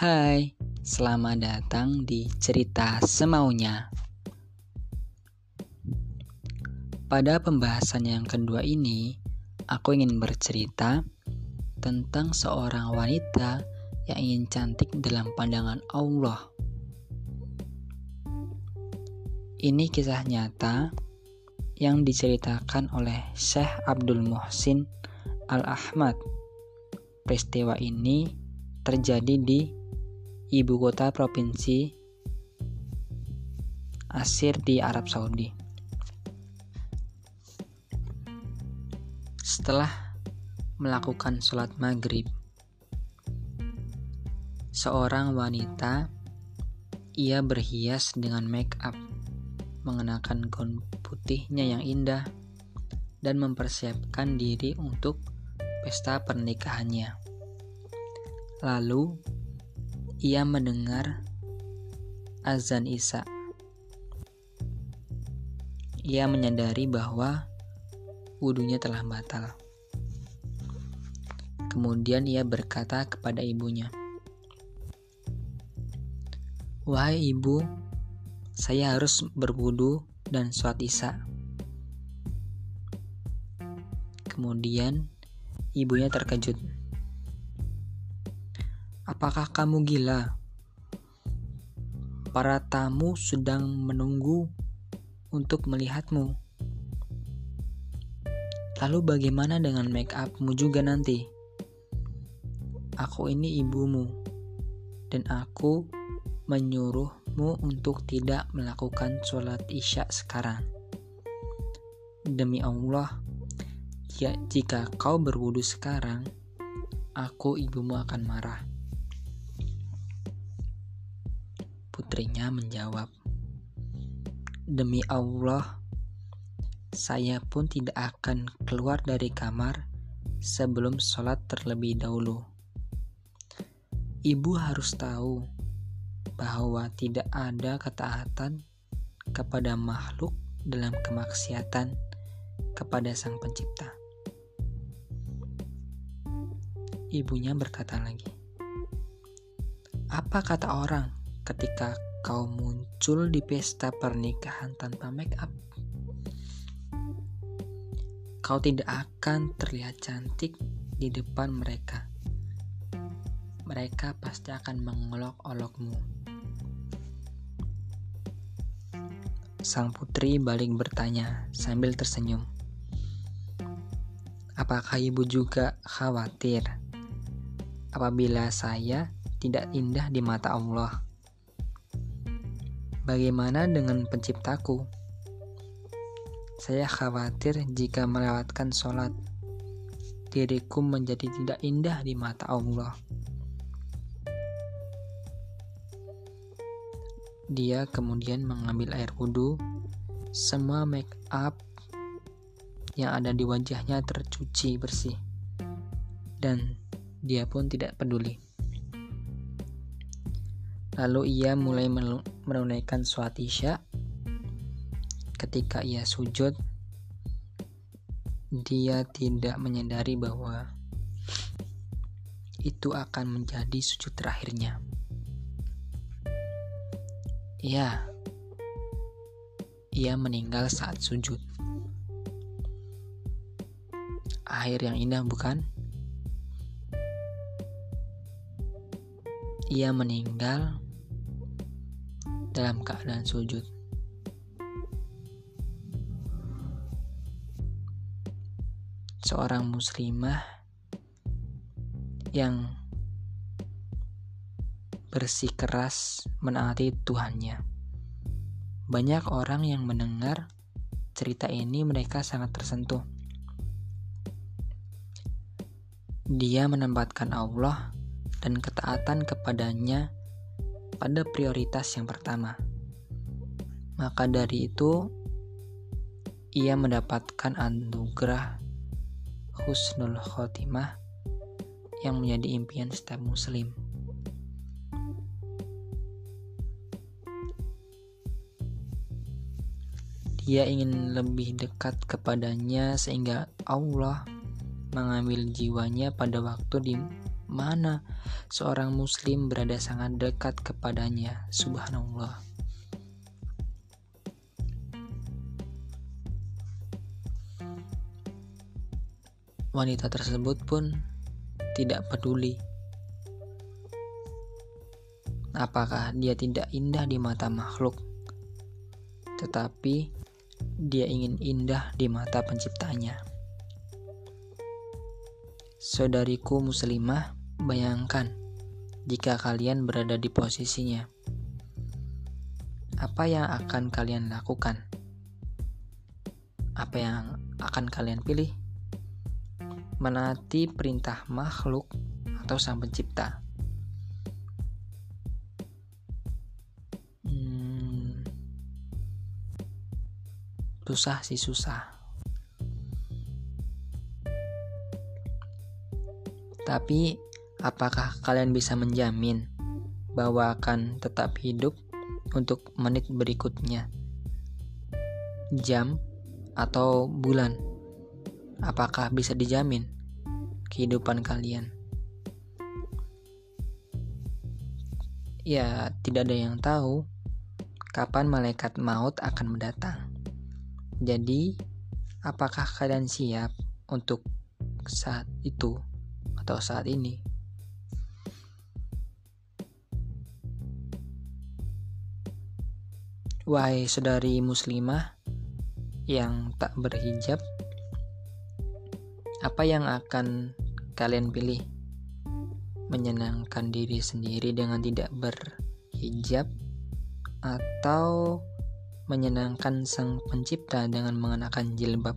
Hai, selamat datang di cerita semaunya. Pada pembahasan yang kedua ini, aku ingin bercerita tentang seorang wanita yang ingin cantik dalam pandangan Allah. Ini kisah nyata yang diceritakan oleh Syekh Abdul Muhsin Al-Ahmad. Peristiwa ini terjadi di ibu kota provinsi Asir di Arab Saudi. Setelah melakukan sholat maghrib, seorang wanita ia berhias dengan make up, mengenakan gaun putihnya yang indah, dan mempersiapkan diri untuk pesta pernikahannya. Lalu, ia mendengar azan Isa. Ia menyadari bahwa wudhunya telah batal. Kemudian ia berkata kepada ibunya, "Wahai ibu, saya harus berwudu dan sholat Isya." Kemudian ibunya terkejut. Apakah kamu gila? Para tamu sedang menunggu untuk melihatmu. Lalu bagaimana dengan make upmu juga nanti? Aku ini ibumu, dan aku menyuruhmu untuk tidak melakukan sholat isya sekarang. Demi Allah, ya, jika kau berwudu sekarang, aku ibumu akan marah. Putrinya menjawab, "Demi Allah, saya pun tidak akan keluar dari kamar sebelum sholat terlebih dahulu. Ibu harus tahu bahwa tidak ada ketaatan kepada makhluk dalam kemaksiatan kepada Sang Pencipta." Ibunya berkata lagi, "Apa kata orang ketika kau muncul di pesta pernikahan tanpa make up. Kau tidak akan terlihat cantik di depan mereka. Mereka pasti akan mengolok-olokmu. Sang putri balik bertanya sambil tersenyum. Apakah ibu juga khawatir apabila saya tidak indah di mata Allah? Bagaimana dengan penciptaku? Saya khawatir jika melewatkan sholat, diriku menjadi tidak indah di mata Allah. Dia kemudian mengambil air wudhu, semua make up yang ada di wajahnya tercuci bersih, dan dia pun tidak peduli. Lalu ia mulai menunaikan sholat isya. Ketika ia sujud, dia tidak menyadari bahwa itu akan menjadi sujud terakhirnya. Ya, ia meninggal saat sujud. Akhir yang indah, bukan? Ia meninggal dalam keadaan sujud. Seorang muslimah yang bersih keras menaati Tuhannya. Banyak orang yang mendengar cerita ini mereka sangat tersentuh. Dia menempatkan Allah dan ketaatan kepadanya pada prioritas yang pertama. Maka dari itu, ia mendapatkan anugerah husnul khotimah yang menjadi impian setiap muslim. Dia ingin lebih dekat kepadanya sehingga Allah mengambil jiwanya pada waktu di mana seorang muslim berada sangat dekat kepadanya. Subhanallah. Wanita tersebut pun tidak peduli apakah dia tidak indah di mata makhluk, tetapi dia ingin indah di mata penciptanya. Saudariku muslimah, bayangkan jika kalian berada di posisinya. Apa yang akan kalian lakukan? Apa yang akan kalian pilih? menaati perintah makhluk atau sang pencipta. Hmm, susah sih susah. Tapi apakah kalian bisa menjamin bahwa akan tetap hidup untuk menit berikutnya? Jam atau bulan? Apakah bisa dijamin kehidupan kalian? Ya, tidak ada yang tahu kapan malaikat maut akan mendatang. Jadi, apakah kalian siap untuk saat itu atau saat ini? Wahai saudari muslimah yang tak berhijab, apa yang akan kalian pilih? Menyenangkan diri sendiri dengan tidak berhijab atau menyenangkan sang pencipta dengan mengenakan jilbab?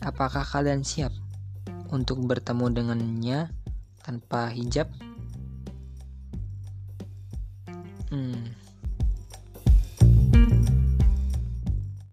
Apakah kalian siap untuk bertemu dengannya tanpa hijab?